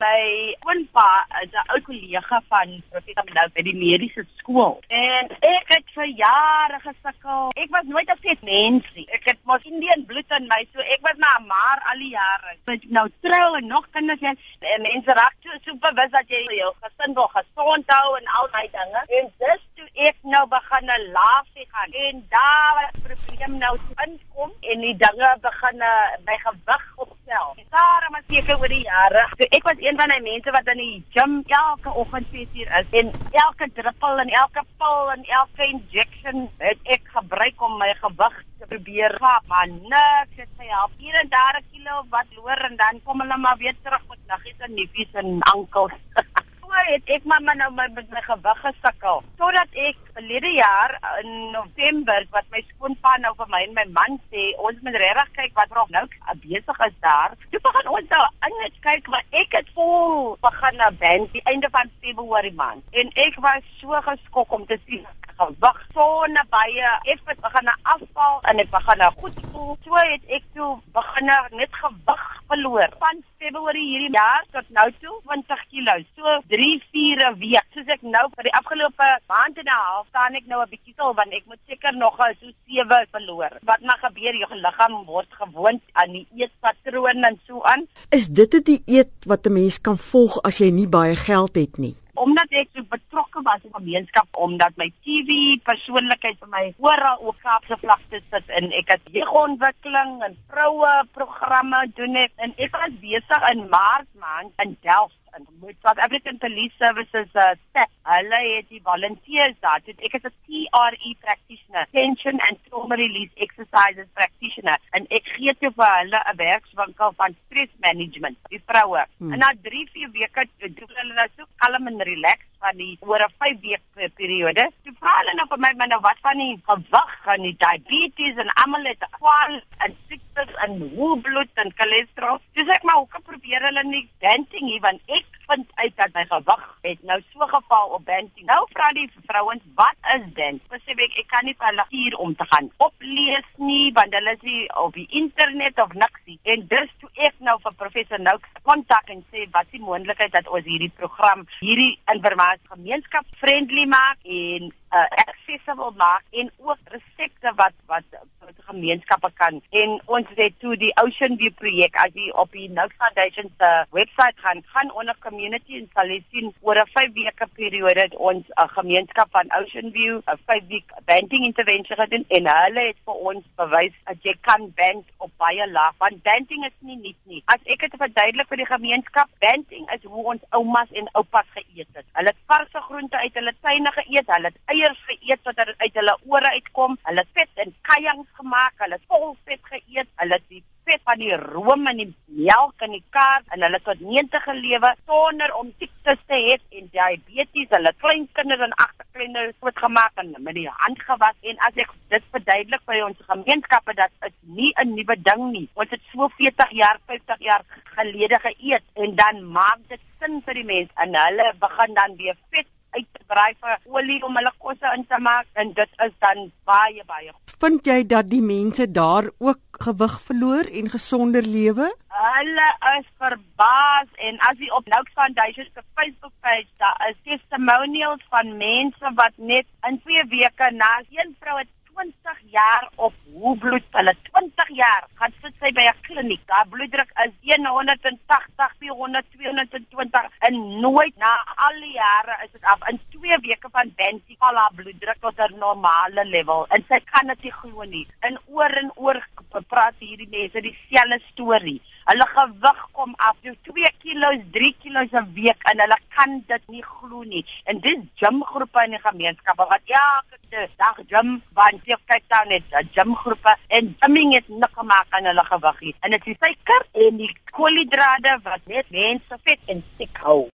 My oompa is 'n ou kollega van Professor Mendoza by die mediese skool. En ek het vir jare gesukkel. Ek was nooit 'n vet mens nie. Ek het mos Indian bloed in my, so ek was maar maar al die jare. Ek nou trou en nog kinders en, en mense raak so so bewus dat jy jou gesin wil gesond hou en al daai dinge. En dis toe ek nou begin 'n laaf gaan. En daar was probleem nou inkom en die dinge begin by gewig Daar maar seker oor die jare. So ek was een van die mense wat in die gym elke oggend 6uur is en elke druppel en elke pil en elke injection het ek gebruik om my gewig te probeer slaap, maar niks het gehelp. Hier en daar 'n kilo wat loor en dan kom hulle maar weer terug met naggies en niefies en ankels. het ek maar nou met my, gewig gesukkel. Totdat ek verlede jaar in November wat my skoonpa nou vir my en my man sê, ons moet regtig kyk wat nog nou besig is daar. Toe begin ons nou net kyk wat ek het vol begin na band die einde van Februarie maand. En ek was so geskok om te sien gewig so na baie ek het begin na afval en ek begin na goed voel. So het ek toe begin net gewig verloor van Februarie hierdie jaar tot nou toe 20 kg. So 3 4 'n week. Soos ek nou vir die afgelope maand en 'n half staan ek nou 'n bietjie stil want ek moet seker nog so 7 verloor. Wat maar gebeur jou liggaam word gewoond aan die eetpatroon en so aan. Is dit 'n dieet wat 'n mens kan volg as jy nie baie geld het nie? Omdat ek so betrokke was in gemeenskap omdat my TV persoonlikheid vir my oral ook Kaapse vlakte sit en ek het jeugontwikkeling en vroue programme doen ek en ek was besig in Maart maand in Delft en met South African Police Services uh, set hulle het die volunteers daar. Dit ek is 'n TRE practitioner tension and trauma release exercises practitioner en ek gee toe vir hulle 'n werkswinkel van stress management die vroue hmm. en na 3 4 weke doen hulle nou so kalm en relax van die oor 'n 5 week periode. Toe vra hulle nou vir my maar nou wat van die gewig en die diabetes en almal het kwal en siektes en hoë bloed en cholesterol. Dis ek maar hoe kan probeer hulle nie dancing hier want ek vind uit dat my gewig het nou so geval op dancing. Nou vra die vrouens wat is dit? Spesifiek ek kan nie hulle hier om te gaan oplees nie want hulle is nie op die internet of niks nie. En dus toe ek nou vir professor Nouk kontak en sê wat die moontlikheid dat ons hierdie program hierdie inligting as gemeenskapsvriendly maak en uh, accessible maak en ook resepte wat wat wat gemeenskappe kan. En ons het toe die Ocean View projek as jy op die Nook Foundation se webwerf gaan gaan onder community en sal jy sien oor 'n 5 weke periode het ons 'n gemeenskap van Ocean View 'n 5 week banking intervention gedoen en hulle het vir ons bewys dat jy kan bank op baie laag want banking is nie nuut nie. As ek dit verduidelik vir die gemeenskap banking is hoe ons oumas en oupas geëet het. Hulle het varse groente uit hulle tuine geëet hulle het eiers geëet wat uit hulle ore uitkom. Hulle vet en kajang gemaak, hulle vol vet geëet. Hulle die vet van die room en die melk in die kar en hulle tot 90 gelewe sonder om siektes te hê en diabetes. Hulle klein kinders en agterkinders het gemaak en met die hand gewas en as ek dit verduidelik vir ons gemeenskappe dat dit nie 'n nuwe ding nie. Ons het so 40 jaar, 50 jaar gelede geëet en dan maak dit sin vir die mense en hulle begin dan weer vet uit te braai vir olie om hulle kosse in te maak en dit is dan baie baie. Vind jy dat die mense daar ook gewig verloor en gesonder lewe? Hulle is verbaas en as jy op Nouk Foundation se Facebook page daar is testimonials van mense wat net in 2 weke na een vrou het 20 jaar op hoë bloed, hulle 20 jaar gaan sit sy by 'n kliniek. Haar bloeddruk is 180, 400, 220 en nooit na al die jare is dit af. In 2 weke van Bensie val haar bloeddruk tot 'n normale level en sy kan dit nie glo nie. In oor en oor praat hierdie mense dieselfde storie. Hulle gewig kom af, so 2 kg, 3 kg 'n week en hulle kan dit nie glo nie. En dis gymgroepe in die gemeenskap wat elke dag gym want jy kyk dan net gymgroepe en gymming het nik gemaak aan hulle gewig. En dit is suiker en die koolhidrate wat net mense vet en siek hou.